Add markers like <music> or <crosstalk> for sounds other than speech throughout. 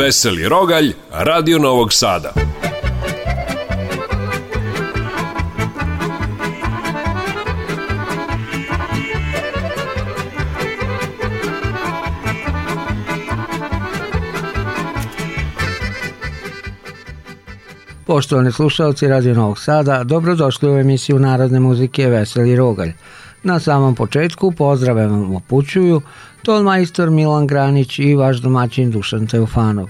Veseli Rogalj, Radio Novog Sada. Poštovani slušalci Radio Novog Sada, dobrodošli u emisiju Narodne muzike Veseli Rogalj. Na samom početku pozdrave vam upućuju – ton majstor Milan Granić i vaš domaćin Dušan Teofanov.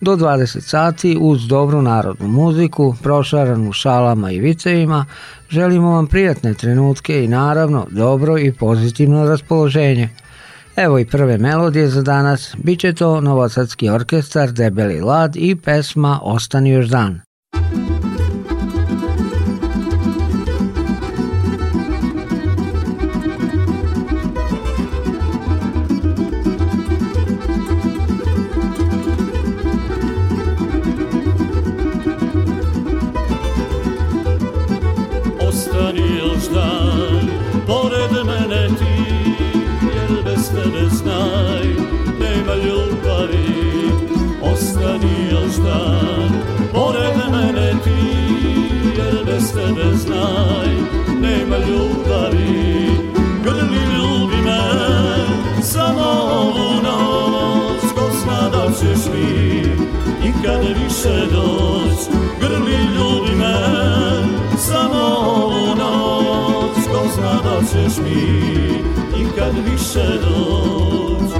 Do 20 sati uz dobru narodnu muziku, prošaranu šalama i vicevima, želimo vam prijatne trenutke i naravno dobro i pozitivno raspoloženje. Evo i prve melodije za danas, bit će to Novosadski orkestar Debeli Lad i pesma Ostani još dan. ne znaj, nema ljubavi, ostani još dan, pored mene ti, jer bez tebe znaj, nema ljubavi, grli ljubi me, samo ovu noć, ko zna da ćeš mi, nikad više doć, grli ljubi me, samo ovu noć, ko zna da ćeš mi, nikad više doć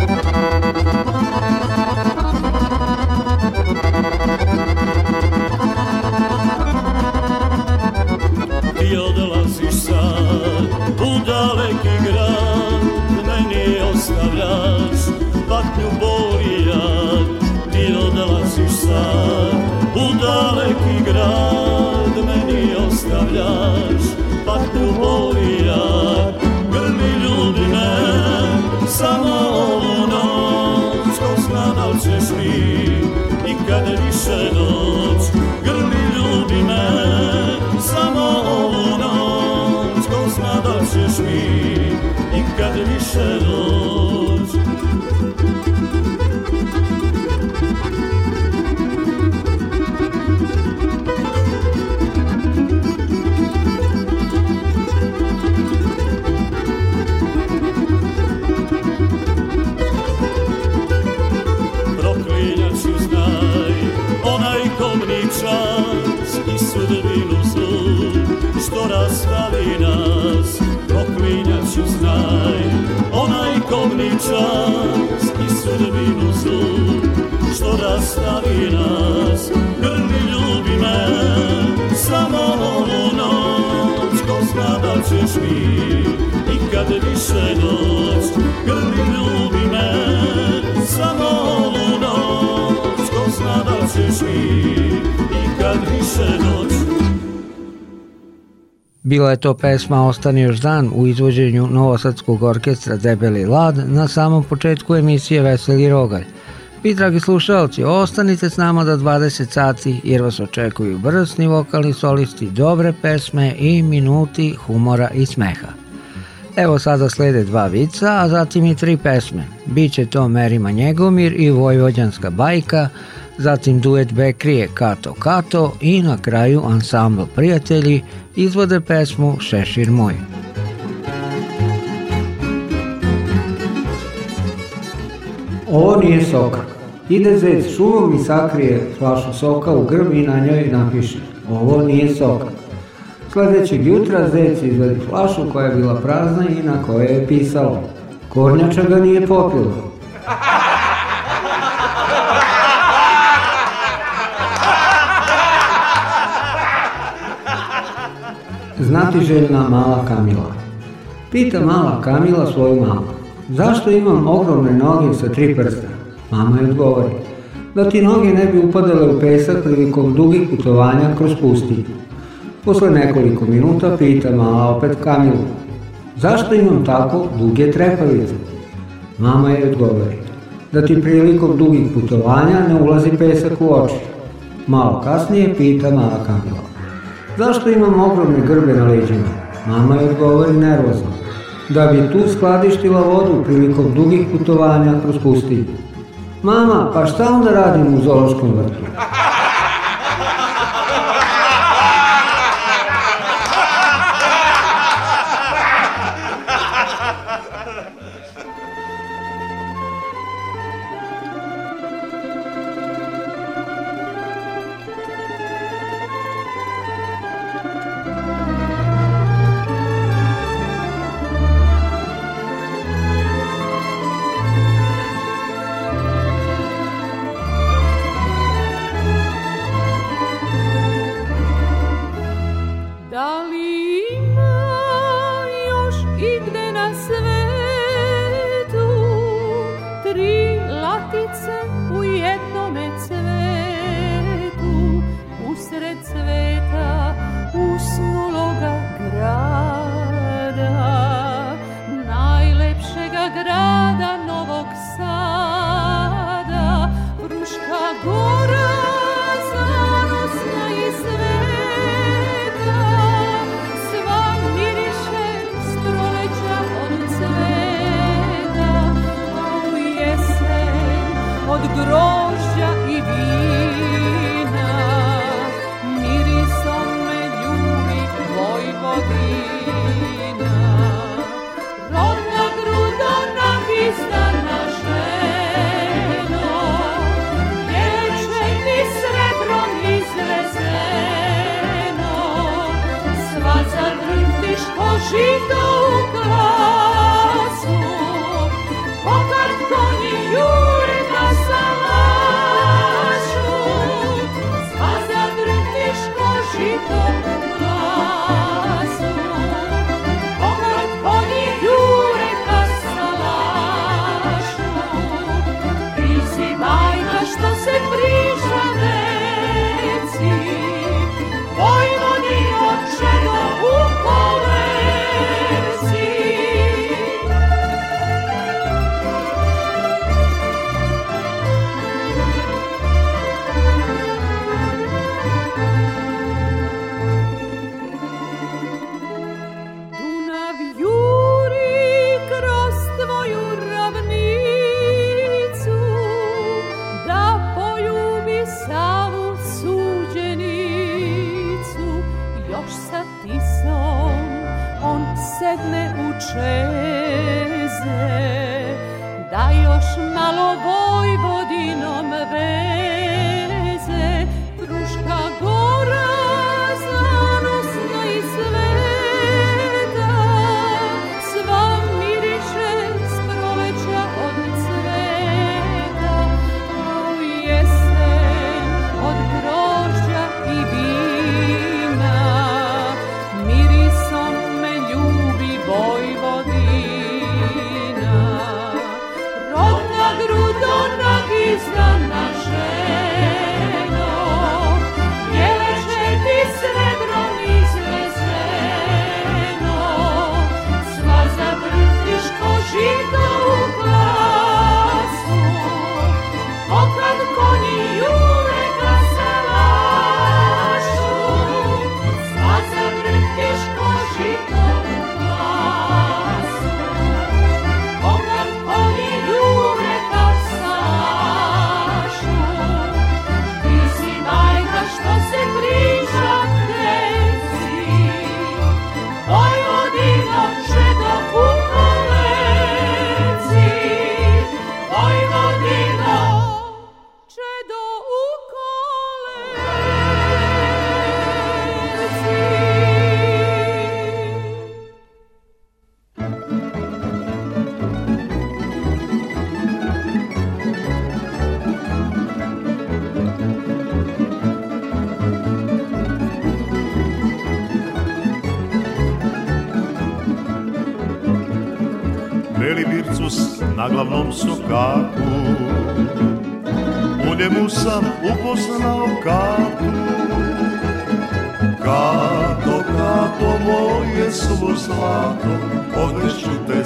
Ti odlaziš sad u daleki grad Meni ostavljaš patnju bolija Ti odlaziš sad u daleki grad Meni ostavljaš patnju bolija kad više noć grli ljubi me samo ovu noć ko zna da ćeš mi i kad više noć zlobni čas i sudbinu zlu što rastavi nas grmi ljubi me samo ovu noć ko zna da ćeš mi nikad više noć grmi ljubi me samo ovu noć ko zna da ćeš mi nikad više noć Bila je to pesma Ostani još dan u izvođenju Novosadskog orkestra Debeli Lad na samom početku emisije Veseli Rogalj. Vi, dragi slušalci, ostanite s nama do 20 sati jer vas očekuju brzni vokalni solisti, dobre pesme i minuti humora i smeha. Evo sada slede dva vica, a zatim i tri pesme. Biće to Merima Njegomir i Vojvođanska bajka, zatim duet Bekrije Kato Kato i na kraju ansambl Prijatelji – izvode pesmu Šešir moj. Ovo nije soka. Ide zec šumom i sakrije flašu soka u grb i na njoj napiše Ovo nije soka. Sledećeg jutra zec izvedi flašu koja je bila prazna i na kojoj je pisalo Kornjača ga nije popila. <laughs> znatiželjna mala Kamila. Pita mala Kamila svoju mamu, zašto imam ogromne noge sa tri prsta? Mama je odgovori, da ti noge ne bi upadale u pesak prilikom dugih putovanja kroz pustinju. Posle nekoliko minuta pita mala opet Kamilu, zašto imam tako duge trepavice? Mama je odgovori, da ti prilikom dugih putovanja ne ulazi pesak u oči. Malo kasnije pita mala Kamila, Zašto imam ogromne grbe na leđima? Mama je odgovori nervozno. Da bi tu skladištila vodu prilikom dugih putovanja kroz pustinju. Mama, pa šta onda radim u zološkom vrtu? Thank you.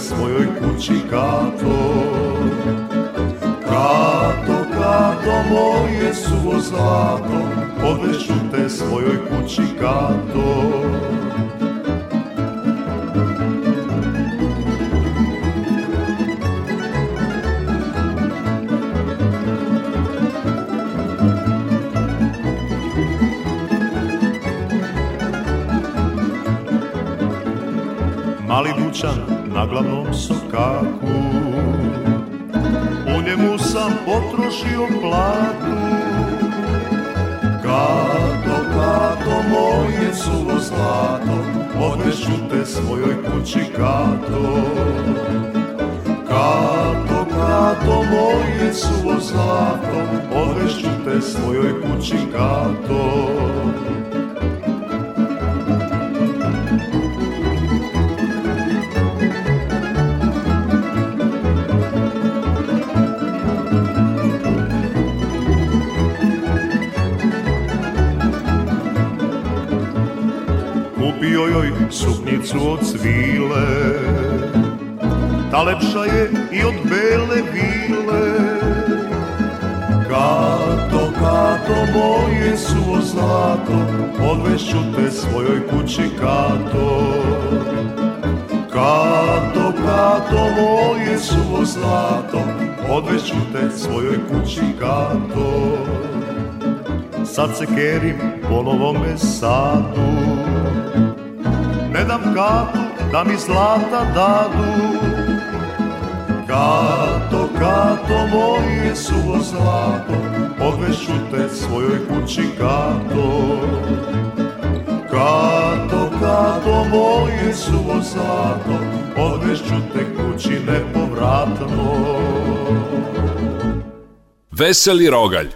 svojoj kući kato Kato, kato, moje suvo zlato Odvešu te svojoj kući kato Mali dućan glavnom sokaku U njemu sam potrošio platu Kato, kato, moje suvo zlato Odnešu te svojoj kući, kato Kato, kato, moje suvo zlato Odnešu te svojoj kući, kato suknicu od svile Ta lepša je i od bele vile Kato, kato, moje suvo zlato Odvešću te svojoj kući, kato Kato, kato, moje suvo zlato Odvešću te svojoj kući, kato Sad se kerim po novome sadu gledam katu da mi zlata dadu Kato, kato, moje suvo zlato Odvešu te svojoj kući kato Kato, kato, moje suvo zlato Odvešu te kući nepovratno Veseli rogalj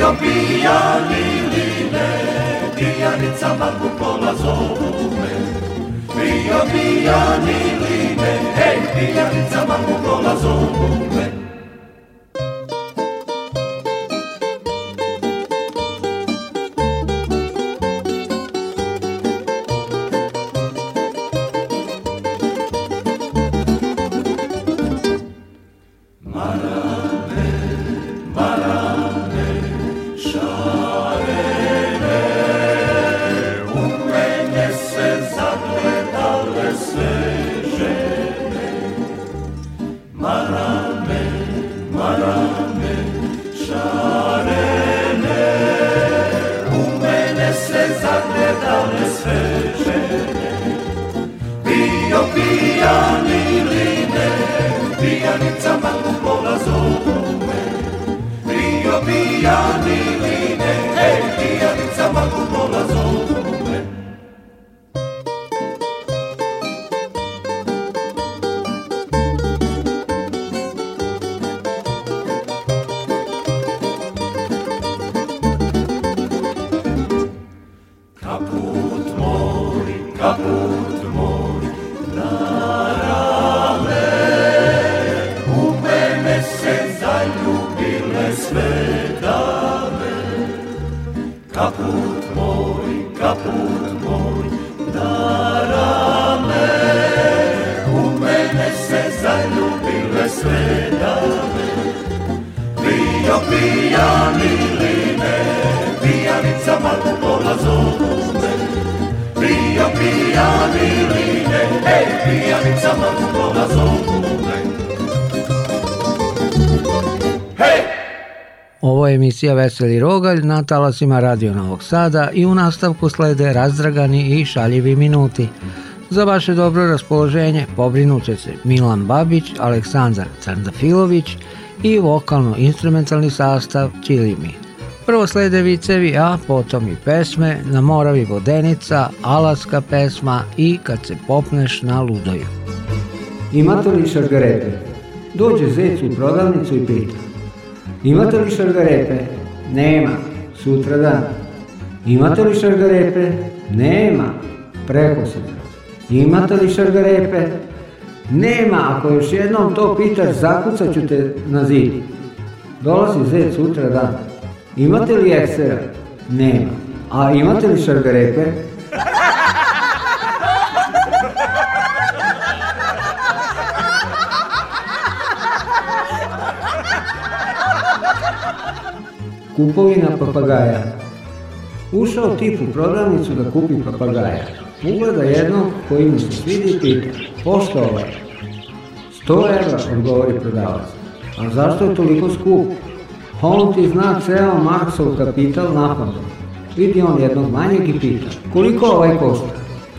bio pijan ili ne, pijanica Marku Pola zovu me. Bio pijan ili ne, ej, pijanica magu Pola zovu me. ימים שמחנו בו מזור Ovo je emisija Veseli Rogalj na talasima Radio Novog Sada i u nastavku slede razdragani i šaljivi minuti. Za vaše dobro raspoloženje pobrinuće se Milan Babić, Aleksandar Crndafilović i vokalno-instrumentalni sastav Čilimi. Prvo slede vicevi, a potom i pesme Na moravi vodenica, alaska pesma i Kad se popneš na ludoju. Imate li šargarepe? Dođe zec u prodavnicu i pita. Imate li šargarepe? Nema. Sutra dan. Imate li šargarepe? Nema. Preko sutra. Imate li šargarepe? Nema. Ako još jednom to pitaš, zakucat ću te na zid. Dolazi zec sutra dan. Imate li Excel? Nema. A imate li šargarepe? Kupovina papagaja. Ušao tip u prodavnicu da kupi papagaja. Ugleda jednog koji mu se svidi pita, pošto ovaj? 100 evra, odgovori prodavac. A zašto je toliko skup? Holm ti zna ceo Marksov kapital napadno. Vidi on jednog manjeg i pita, koliko ovaj košta?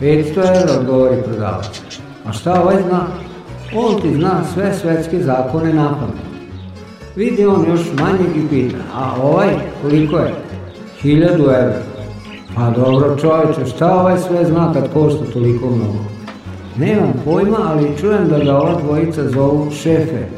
500 evra, odgovori prodavac. A šta ovaj zna? On ti zna sve svetske zakone napadno. Vidi on još manjeg i pita, a ovaj koliko je? 1000 evra. Pa dobro čovječe, šta ovaj sve zna kad košta toliko mnogo? Nemam pojma, ali čujem da ga ova dvojica zovu šefe,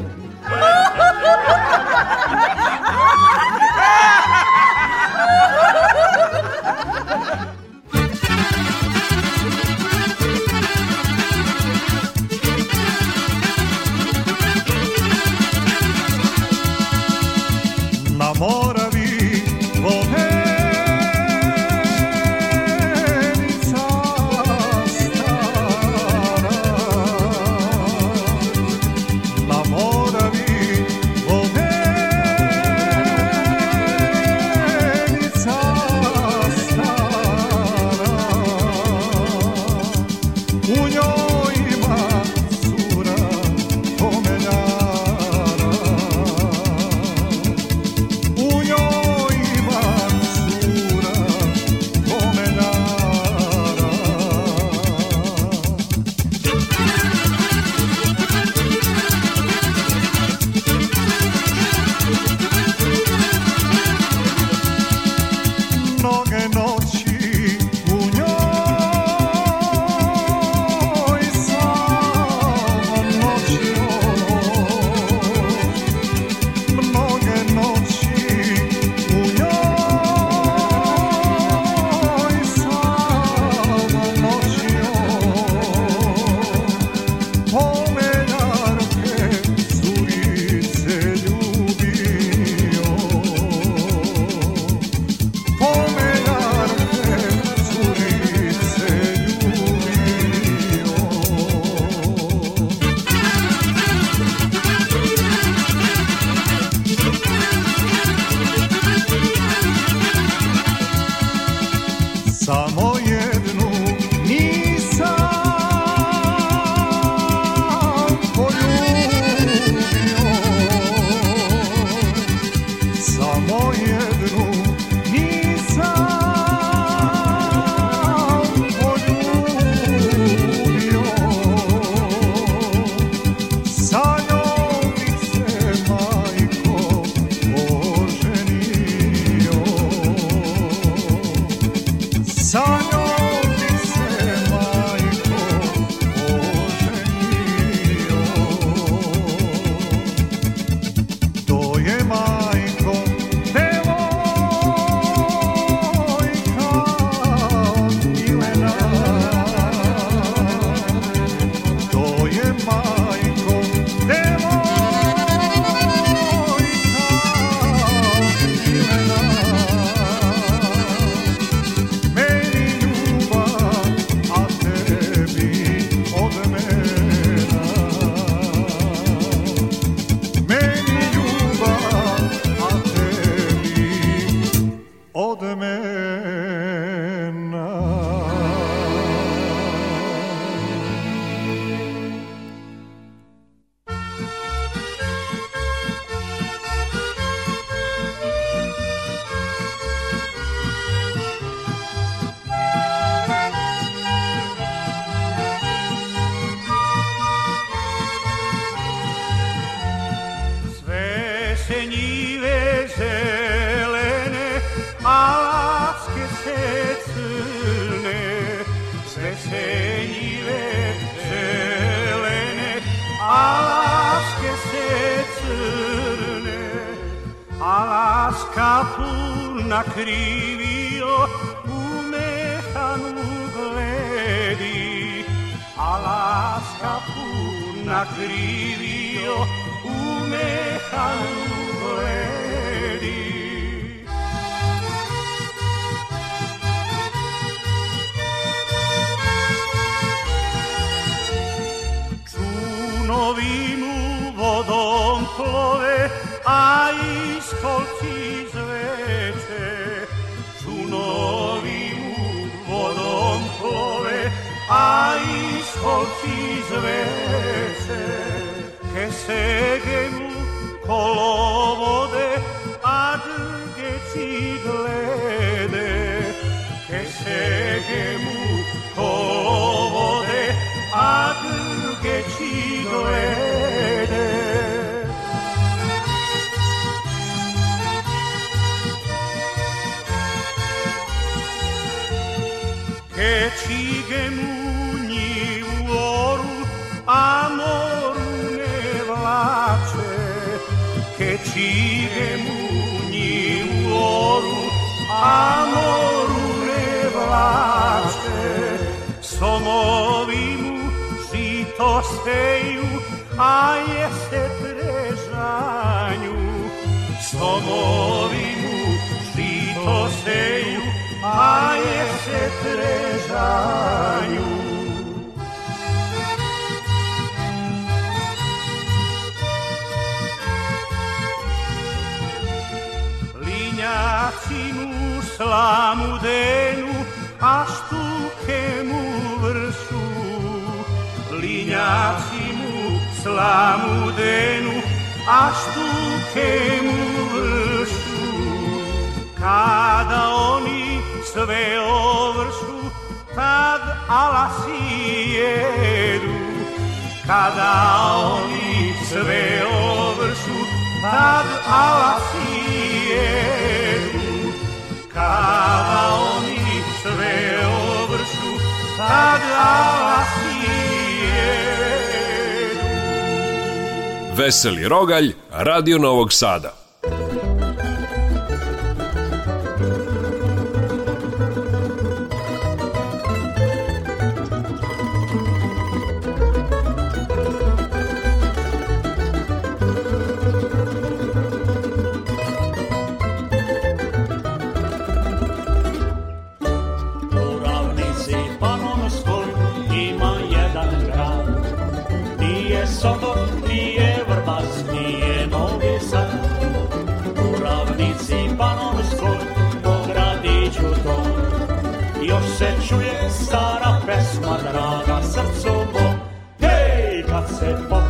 krivio, u mehanu gledi. Alaska puna krivio u mehanu gledi. Čunovinu vodom plove, a iskol Ai sortise veces che seghem colovode ad Sigemu ni u oru, a moru ne vlače. Somovi mu žito seju, a jeste prežanju. Somovi mu žito seju, a jeste prežanju. slamu denu, a štuke mu vršu. Linjaci mu slamu denu, a štuke mu vršu. Kada oni sve ovršu, tad alasi jedu. Kada oni sve ovršu, tad alasi jedu. Kada oni sve obršu, tada vas jedu. Veseli Rogalj, Radio Novog Sada. se čuje stara pesma, draga srcu mo. hej, kad se pop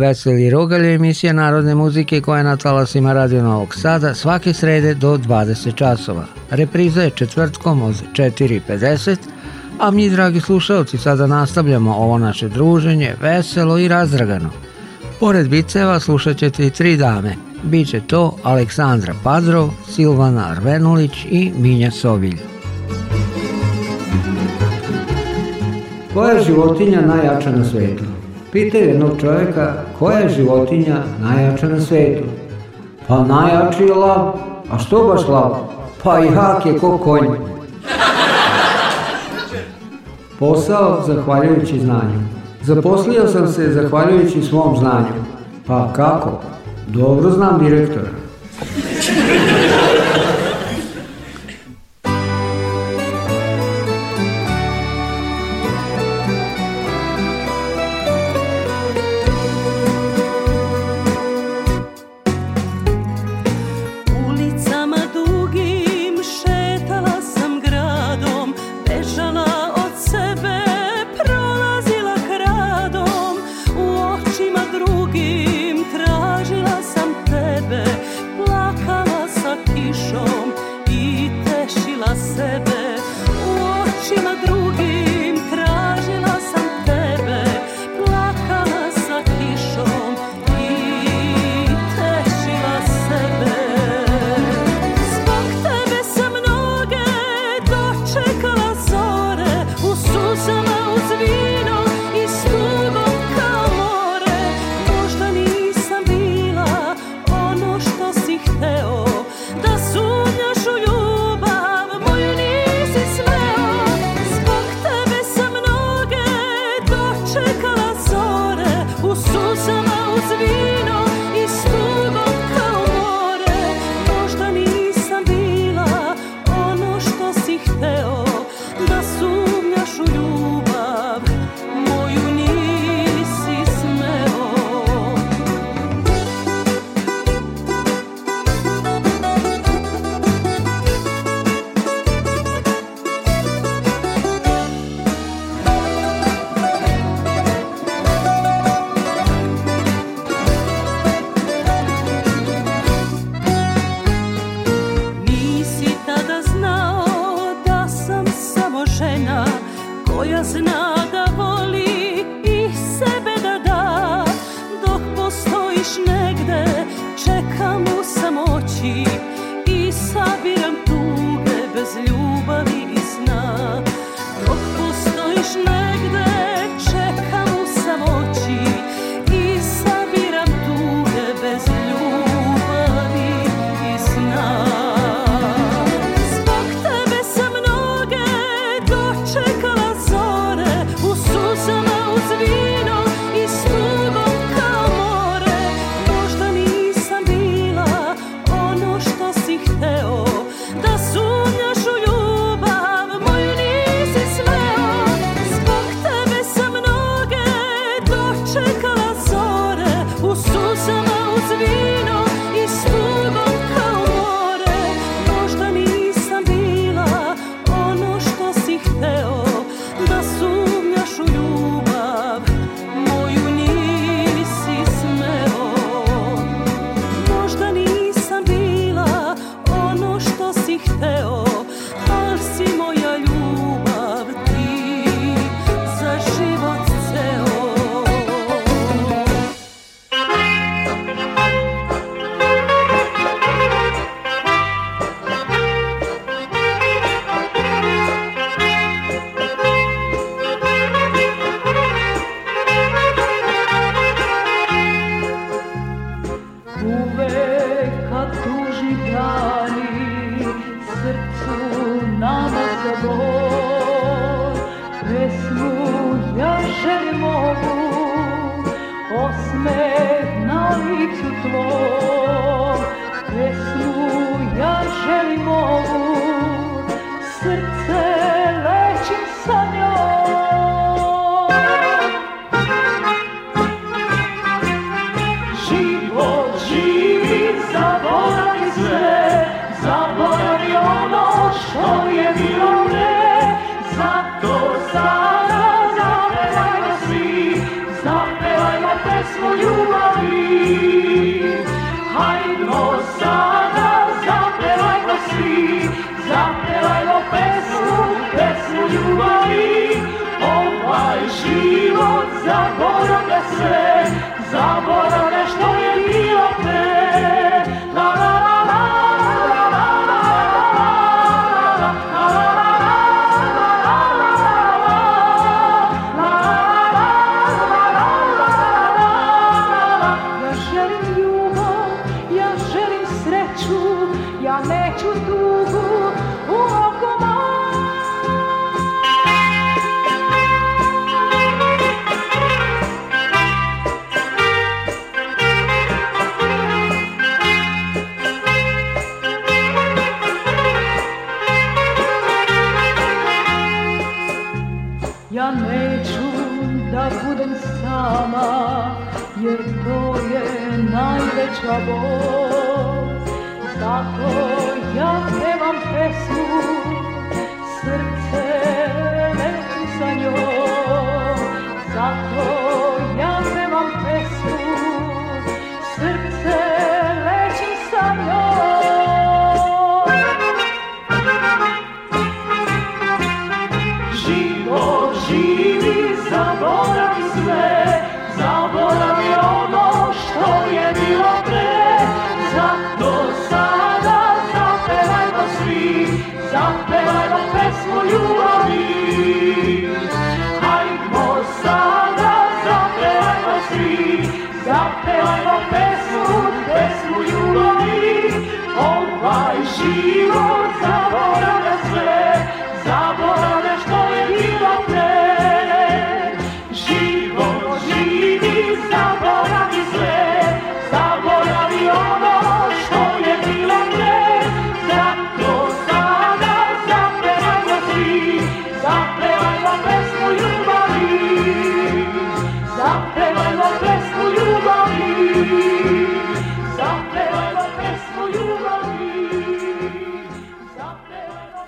Veseli Rogalje, emisija narodne muzike koja je na talasima Radio Novog Sada svake srede do 20 časova. Repriza je četvrtkom od 4.50, a mi, dragi slušalci, sada nastavljamo ovo naše druženje veselo i razdragano. Pored biceva slušat ćete i tri dame. Biće to Aleksandra Padrov, Silvana Arvenulić i Minja Sovilj. Koja životinja najjača na svetu? Pitaju jednog čovjeka koja je životinja najjača na svetu. Pa najjači je lav. A što baš lav? Pa i hak je ko konj. Posao zahvaljujući znanju. Zaposlio sam se zahvaljujući svom znanju. Pa kako? Dobro znam direktora. budem sama Jer to je najveća bol Tako ja pevam pesmu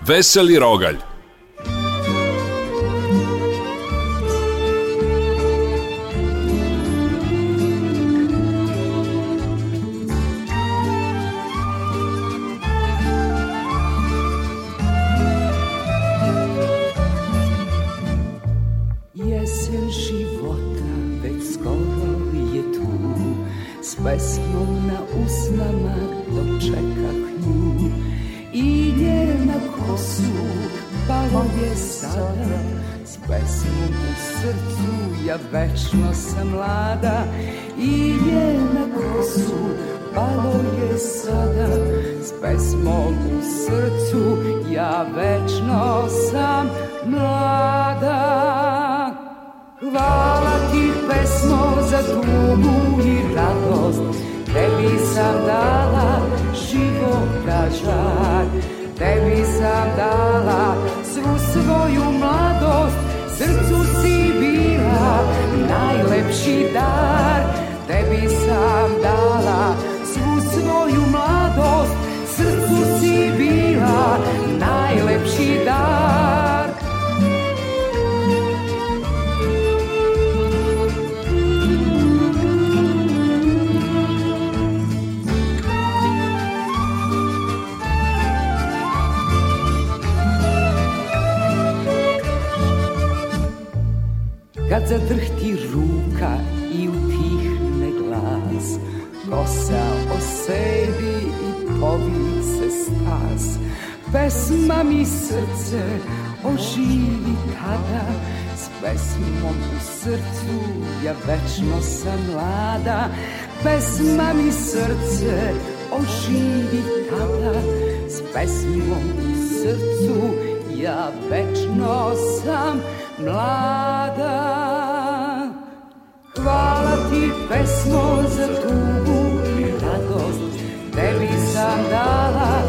Veseli rogalj Jesen života već skoro je tu S pesmom na usnama dočekah nju Palo su, palo sada S pesmom u srcu Ja večno sam mlada I je na kosu Palo sada S pesmom u srcu Ja večno sam mlada Hvala ti pesmo za tugu i radost Tebi sam dala život da žar tebi sam dala svu svoju mladost, srcu si bila najlepši dar, tebi sam dala zadrhti ruka i utihne glas Kosa o sebi i povi se spas Pesma mi srce oživi tada S pesmom u srcu ja večno sam mlada Pesma mi srce oživi tada S pesmom u srcu ja večno sam mlada mlada Hvala ti pesmo za tugu i radost, tebi sam dala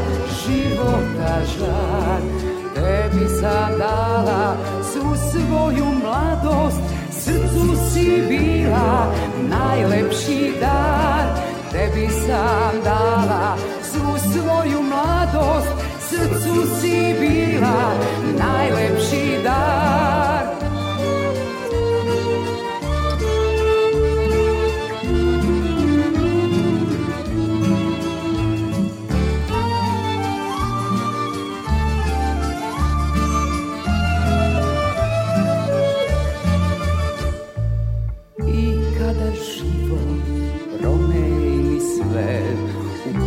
života žar. Tebi sam dala svu svoju mladost, srcu si bila najlepši dar. Tebi sam dala svu svoju mladost, srcu si bila najlepši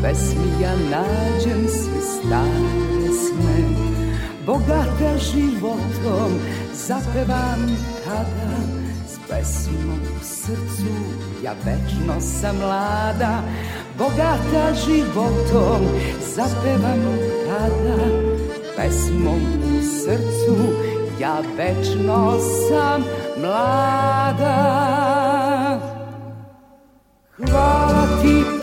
pesmi ja nađem svi stare sne Bogata životom zapevam tada S pesmom u srcu ja večno sam mlada Bogata životom zapevam tada Pesmom u srcu ja večno sam mlada Hvala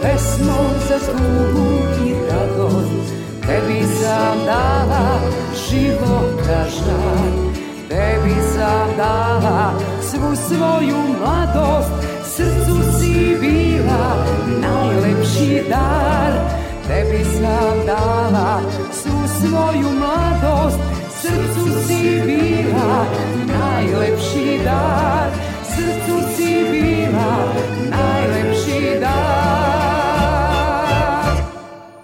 pesmo za tugu i radost Tebi sam dala života da žar Tebi sam dala svu svoju mladost Srcu si bila najlepši dar Tebi sam dala svu svoju mladost Srcu si bila najlepši dar Srcu si bila najlepši dar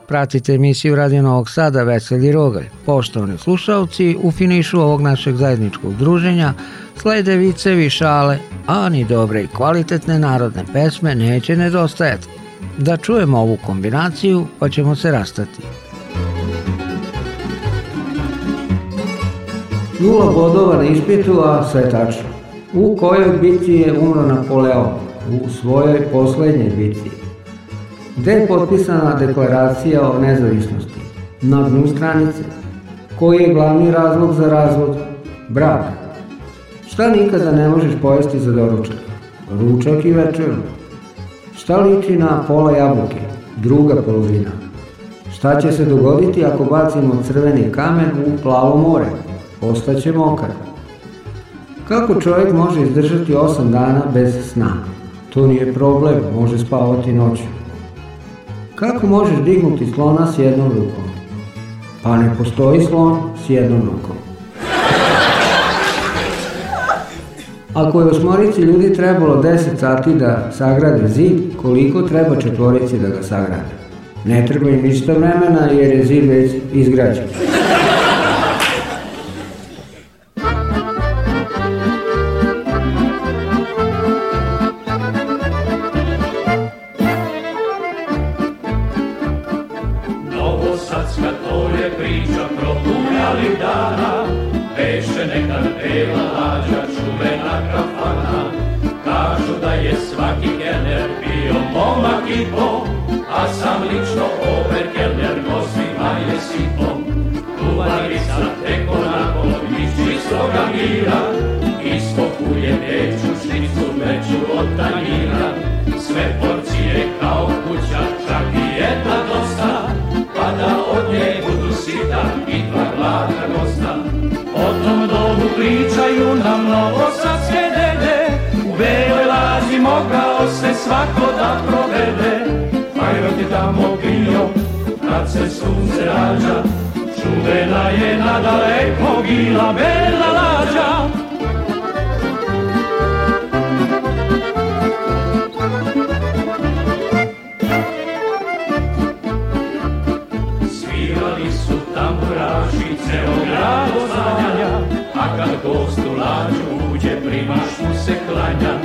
Pratite emisiju Radio Novog Sada Veseli Rogalj. Poštovni slušalci, u finišu ovog našeg zajedničkog druženja slede vicevi šale, a ni dobre i kvalitetne narodne pesme neće nedostajati. Da čujemo ovu kombinaciju pa ćemo se rastati. Nula bodova na ispitu, a sve tačno. U kojoj bitci je umro Napoleon? U svojoj poslednjoj bitci gde je potpisana deklaracija o nezavisnosti. Na dnu stranice, koji je glavni razlog za razvod? Brak. Šta nikada ne možeš pojesti za doručak? Ručak i večeru. Šta liči na pola jabuke? Druga polovina. Šta će se dogoditi ako bacimo crveni kamen u plavo more? Ostaće mokar. Kako čovjek može izdržati 8 dana bez sna? To nije problem, može spavati noću. Kako možeš dignuti slona s jednom rukom? Pa ne postoji slon s jednom rukom. Ako je osmorici ljudi trebalo 10 sati da sagrade zid, koliko treba četvorici da ga sagrade? Ne treba im ništa vremena jer je zid već izgrađen. se sunce rađa, čuvena je na daleko gila bela lađa. Svirali su tam tamburaši, ceo grado ozanja, a kad gost u lađu uđe, primaš mu se klanja,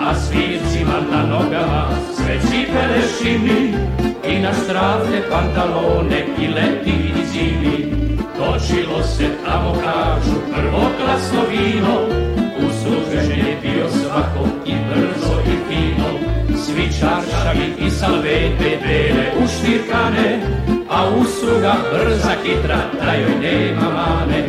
a svircima na nogama sve cipele šimi, i na stravne pantalone i leti i zimi. Točilo se tamo kažu prvoklasno vino, uslužen je bio svako i brzo i fino. Svi čaršavi i salvete bele uštirkane, a usluga brza hitra da joj nema mane.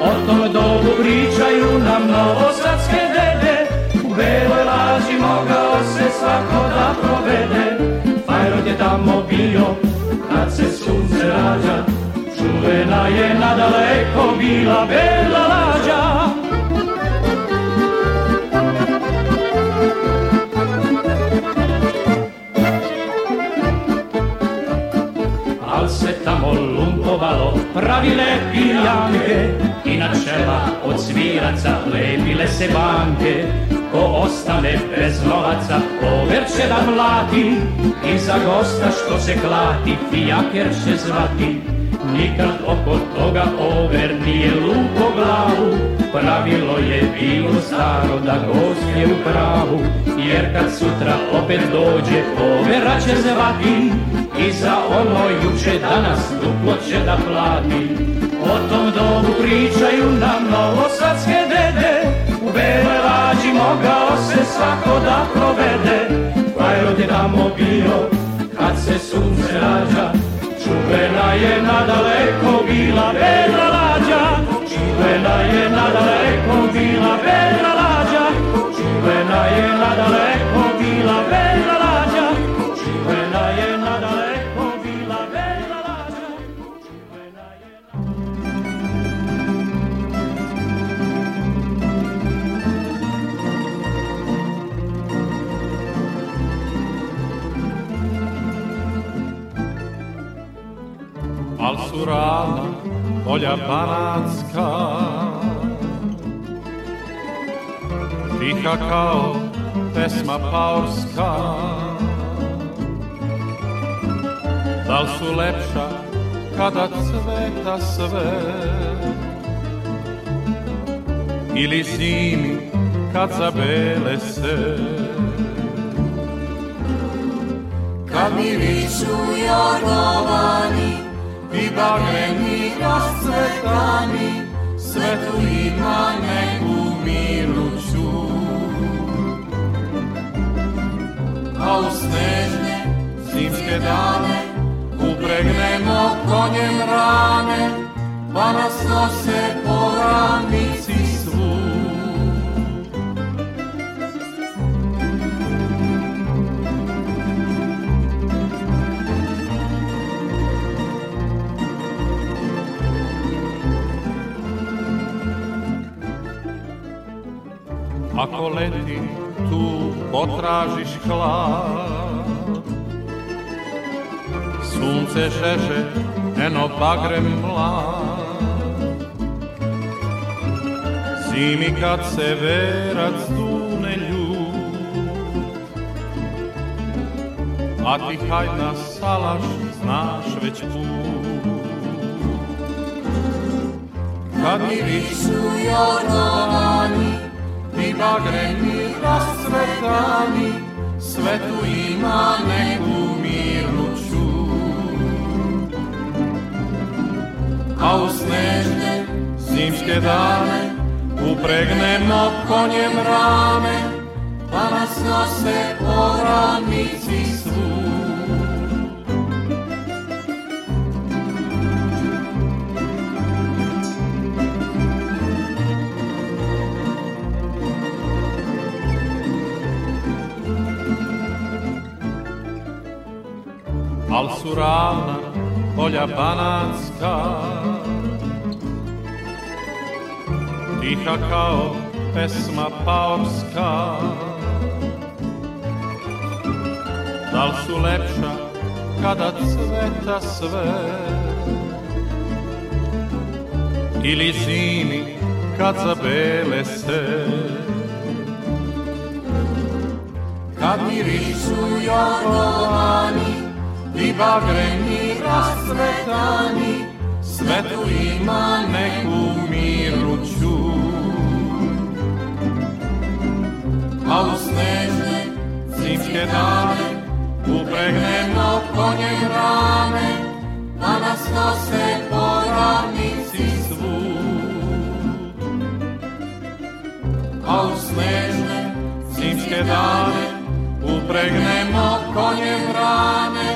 O tom dobu pričaju nam novosadske dede, u beloj laži mogao se svako da provede. herojke tamo bio, kad se sunce rađa, čuvena je nadaleko bila bela lađa. Al se tamo lumpovalo, pravile pijanke i na čela od sviraca lepile se banke. ko ostane bez lovaca, lover će da mlati i za gosta što se klati, fijaker će zvati. Nikad oko toga over nije lupo glavu, pravilo je bilo staro da gost je u pravu. Jer kad sutra opet dođe, overa će zvati i za ono juče danas duplo će da plati. O tom domu pričaju nam novosadske dede, u mogao se svako da provede, pa je odjedamo bio kad se sunce rađa. Čuvena je nadaleko bila vedra lađa, čuvena je nadaleko bila vedra lađa, čuvena je nadaleko al su rana polja banatska. Tiha kao pesma paorska, da li su lepša kada cveta sve, ili zimi kad zabele se. Kad mi višu jorgovani, i bagrenika da svetani, svetlina neku miruću. A u snežne zimske dane upregnemo konjem rane, pa nas nose po ravnici Ako leti tu potražiš hlad Sunce žeže, eno bagrem mlad Zimi kad se verac dune ljud A ti hajna da salaš, znaš već put Kad mi višu jornovani i magreni rasvetani, da sve tu ima neku miruću. A u snežne zimske dane upregnemo konjem rame, pa nas nose oranici svu. al su ravna polja banatska. Tiha kao pesma paorska, dal su lepša kada cveta sve, ili zimi kad zabele se. Kad mirišu jorgovani, vybagrení rastvetaní, svetu ima neku miru ću. A u snežne zimske dane upregnemo konje a da nas nose poravnici zvuk. A u snežne zimske dane upregnemo konje grane,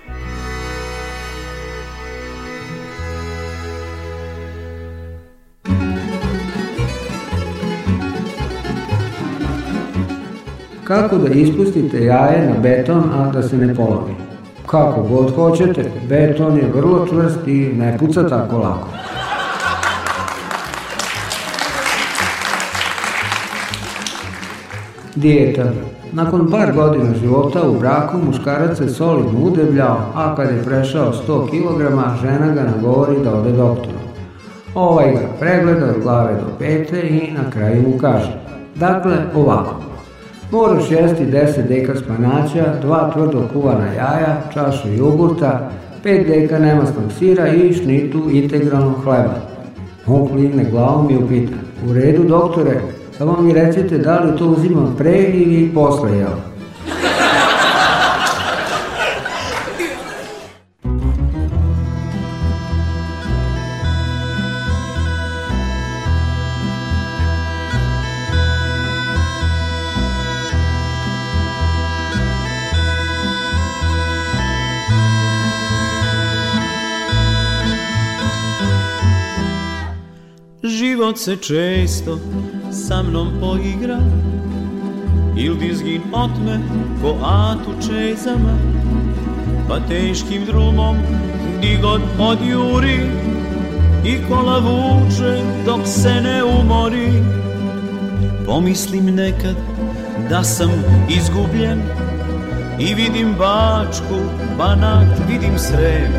kako da ispustite jaje na beton, a da se ne polomi. Kako god hoćete, beton je vrlo čvrst i ne puca tako lako. Dijeta. Nakon par godina života u braku muškarac se solidno udebljao, a kad je prešao 100 kg, žena ga nagovori da ode doktoru. Ovaj ga pregleda od glave do pete i na kraju mu kaže. Dakle, ovako. Moraš jesti 10 deka spanaća, 2 tvrdo kuvana jaja, čašu jogurta, 5 deka nemasnog sira i šnitu integralnog hleba. On kline glavom i upita, u redu doktore, samo mi recite da li to uzimam pre ili posle jela. noć se često sa mnom poigra Il dizgin otme ko atu čezama Pa teškim drumom digod odjuri I kola vuče dok se ne umori Pomislim nekad da sam izgubljen I vidim bačku, banak, vidim srem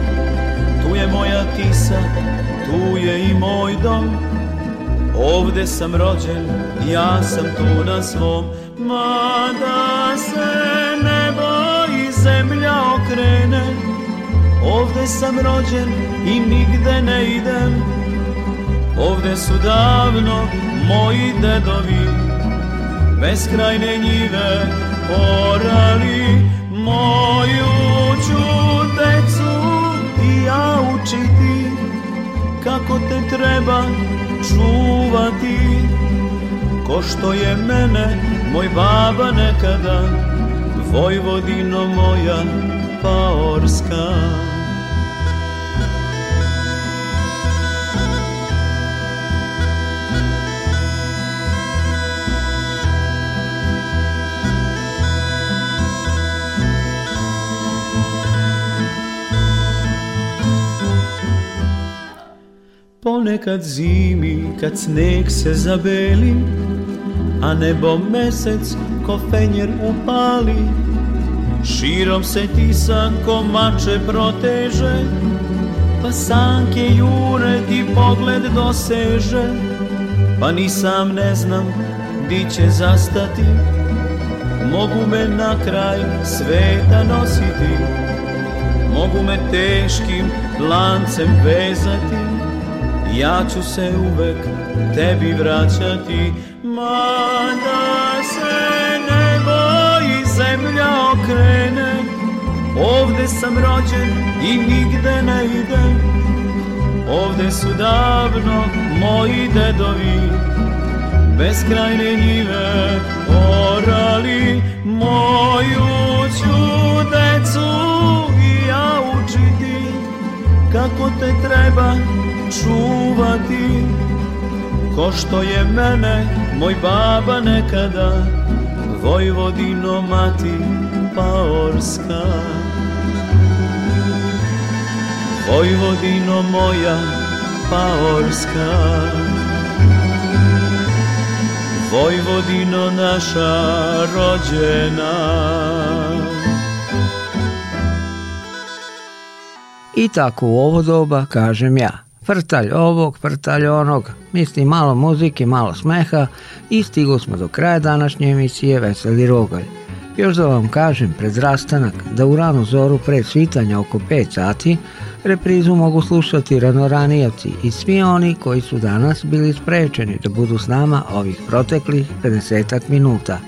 Tu je moja tisa, tu je i moj dom Ovde sam rođen, ja sam tu na svom Mada se nebo i zemlja okrene Ovde sam rođen i nigde ne idem Ovde su davno moji dedovi Beskrajne njive orali Moju ću decu i ja učiti Kako te treba čuvati Ko što je mene, moj baba nekada Vojvodino moja paorska Kao nekad zimi kad sneg se zabeli A nebo mesec ko fenjer upali Širom se tisan ko mače proteže Pa sanke jure ti pogled doseže Pa ni sam ne znam di će zastati Mogu me na kraj sveta nositi Mogu me teškim lancem vezati ja ću se uvek tebi vraćati, mada se nebo i zemlja okrene, ovde sam rođen i nigde ne idem, ovde su davno moji dedovi, beskrajne njive orali, moju ću decu i ja učiti kako te treba čuvati Ko što je mene, moj baba nekada Vojvodino mati paorska Vojvodino moja paorska Vojvodino naša rođena I tako u ovo doba kažem ja Prtalj ovog, prtalj onog, misli malo muzike, malo smeha i stigu smo do kraja današnje emisije Veseli Rogalj. Još da vam kažem pred rastanak da u ranu zoru pre svitanja oko 5 sati reprizu mogu slušati ranoranijavci i svi oni koji su danas bili sprečeni da budu s nama ovih proteklih 50 minuta.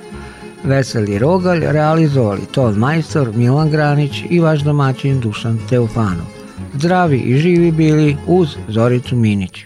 Veseli Rogalj realizovali to majstor Milan Granić i vaš domaćin Dušan Teofanov zdravi i živi bili uz Zoricu Minić.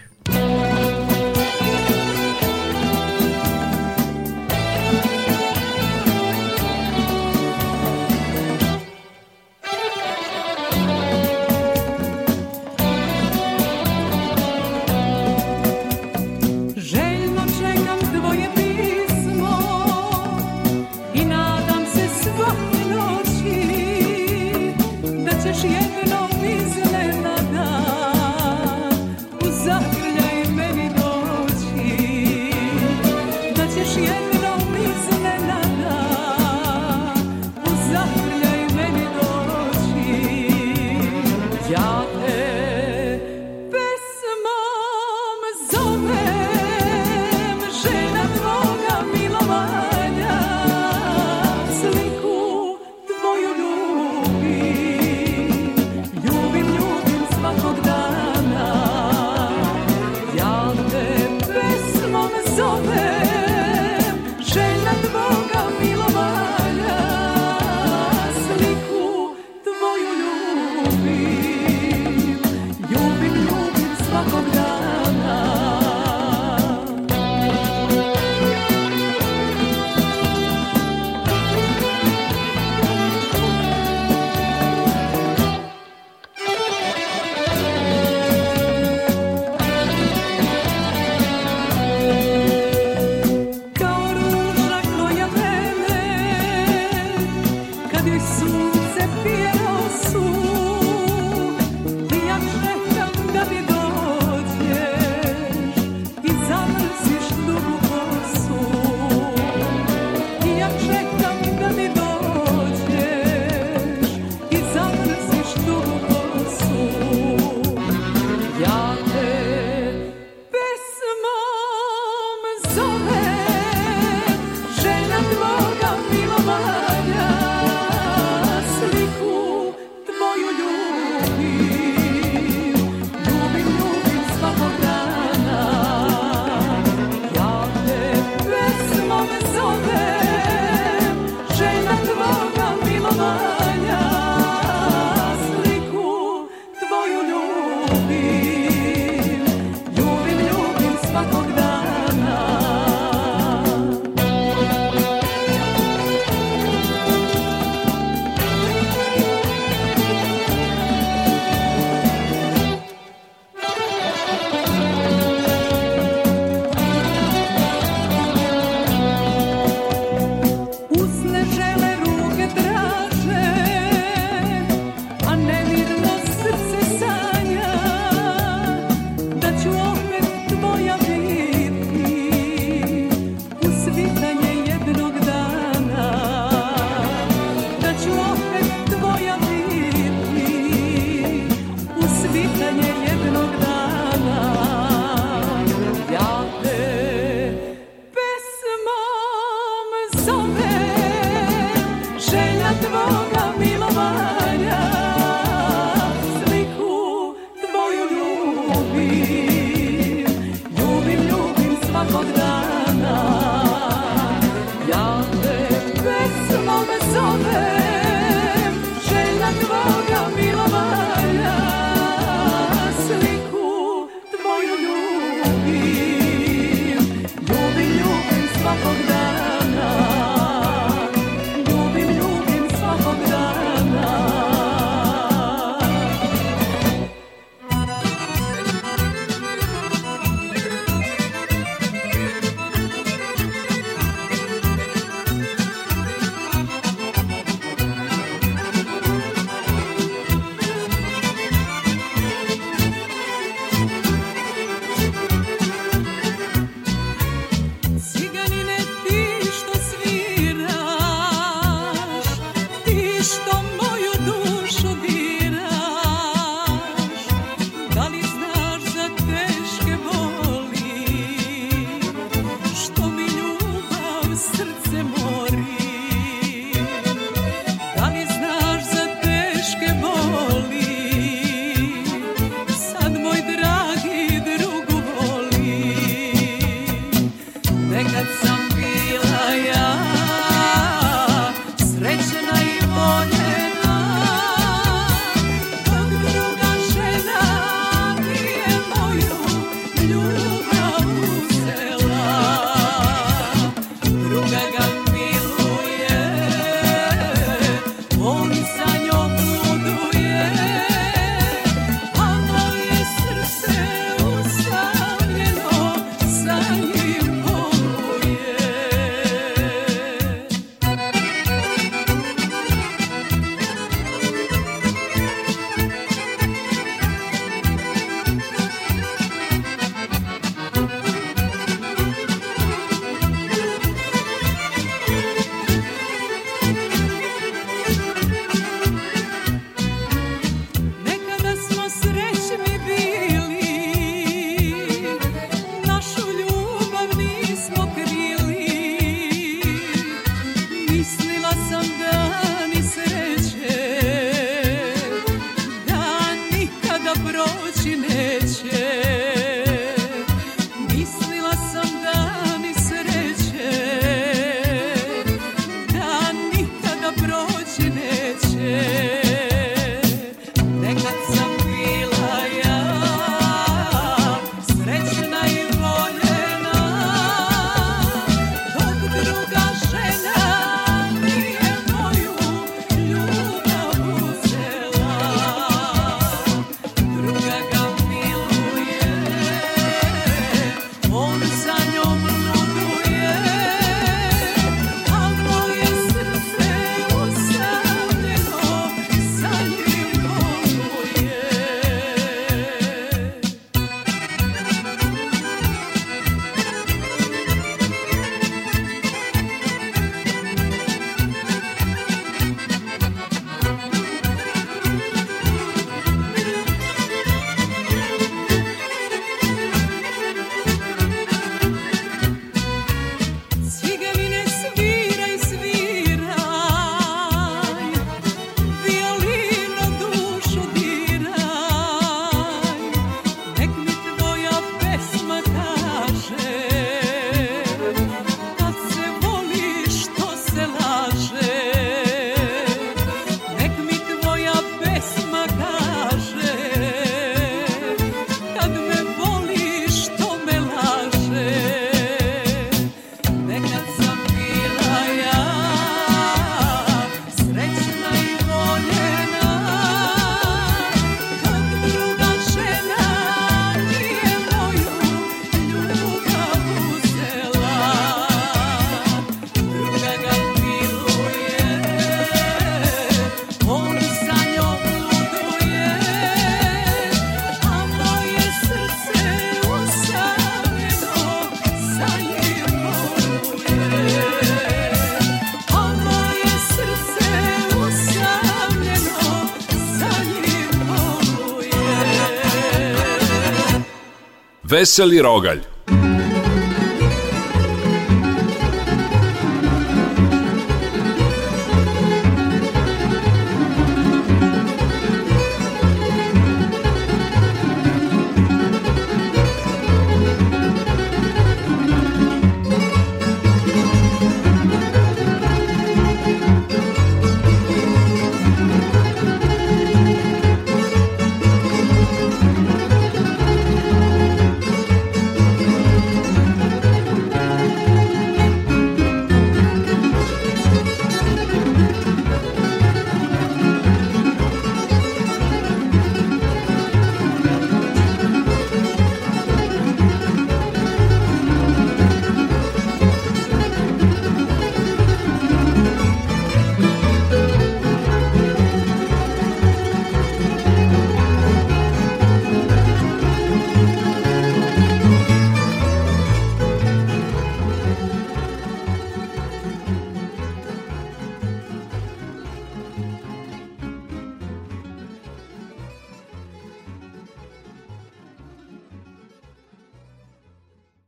veseli rogalj